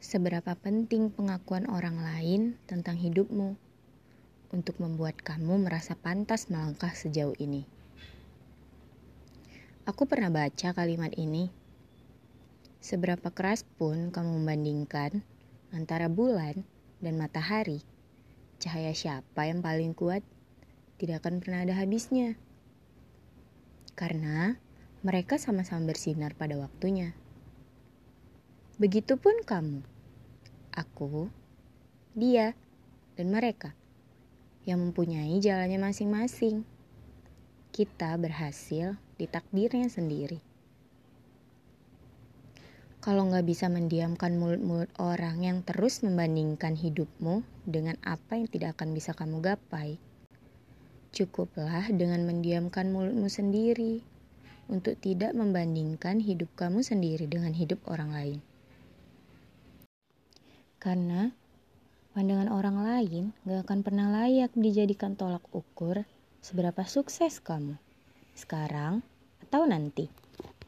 Seberapa penting pengakuan orang lain tentang hidupmu untuk membuat kamu merasa pantas melangkah sejauh ini? Aku pernah baca kalimat ini. Seberapa keras pun kamu membandingkan antara bulan dan matahari, cahaya siapa yang paling kuat tidak akan pernah ada habisnya. Karena mereka sama-sama bersinar pada waktunya. Begitupun kamu, aku, dia, dan mereka yang mempunyai jalannya masing-masing. Kita berhasil di takdirnya sendiri. Kalau nggak bisa mendiamkan mulut-mulut orang yang terus membandingkan hidupmu dengan apa yang tidak akan bisa kamu gapai, cukuplah dengan mendiamkan mulutmu sendiri untuk tidak membandingkan hidup kamu sendiri dengan hidup orang lain. Karena pandangan orang lain gak akan pernah layak dijadikan tolak ukur seberapa sukses kamu sekarang atau nanti.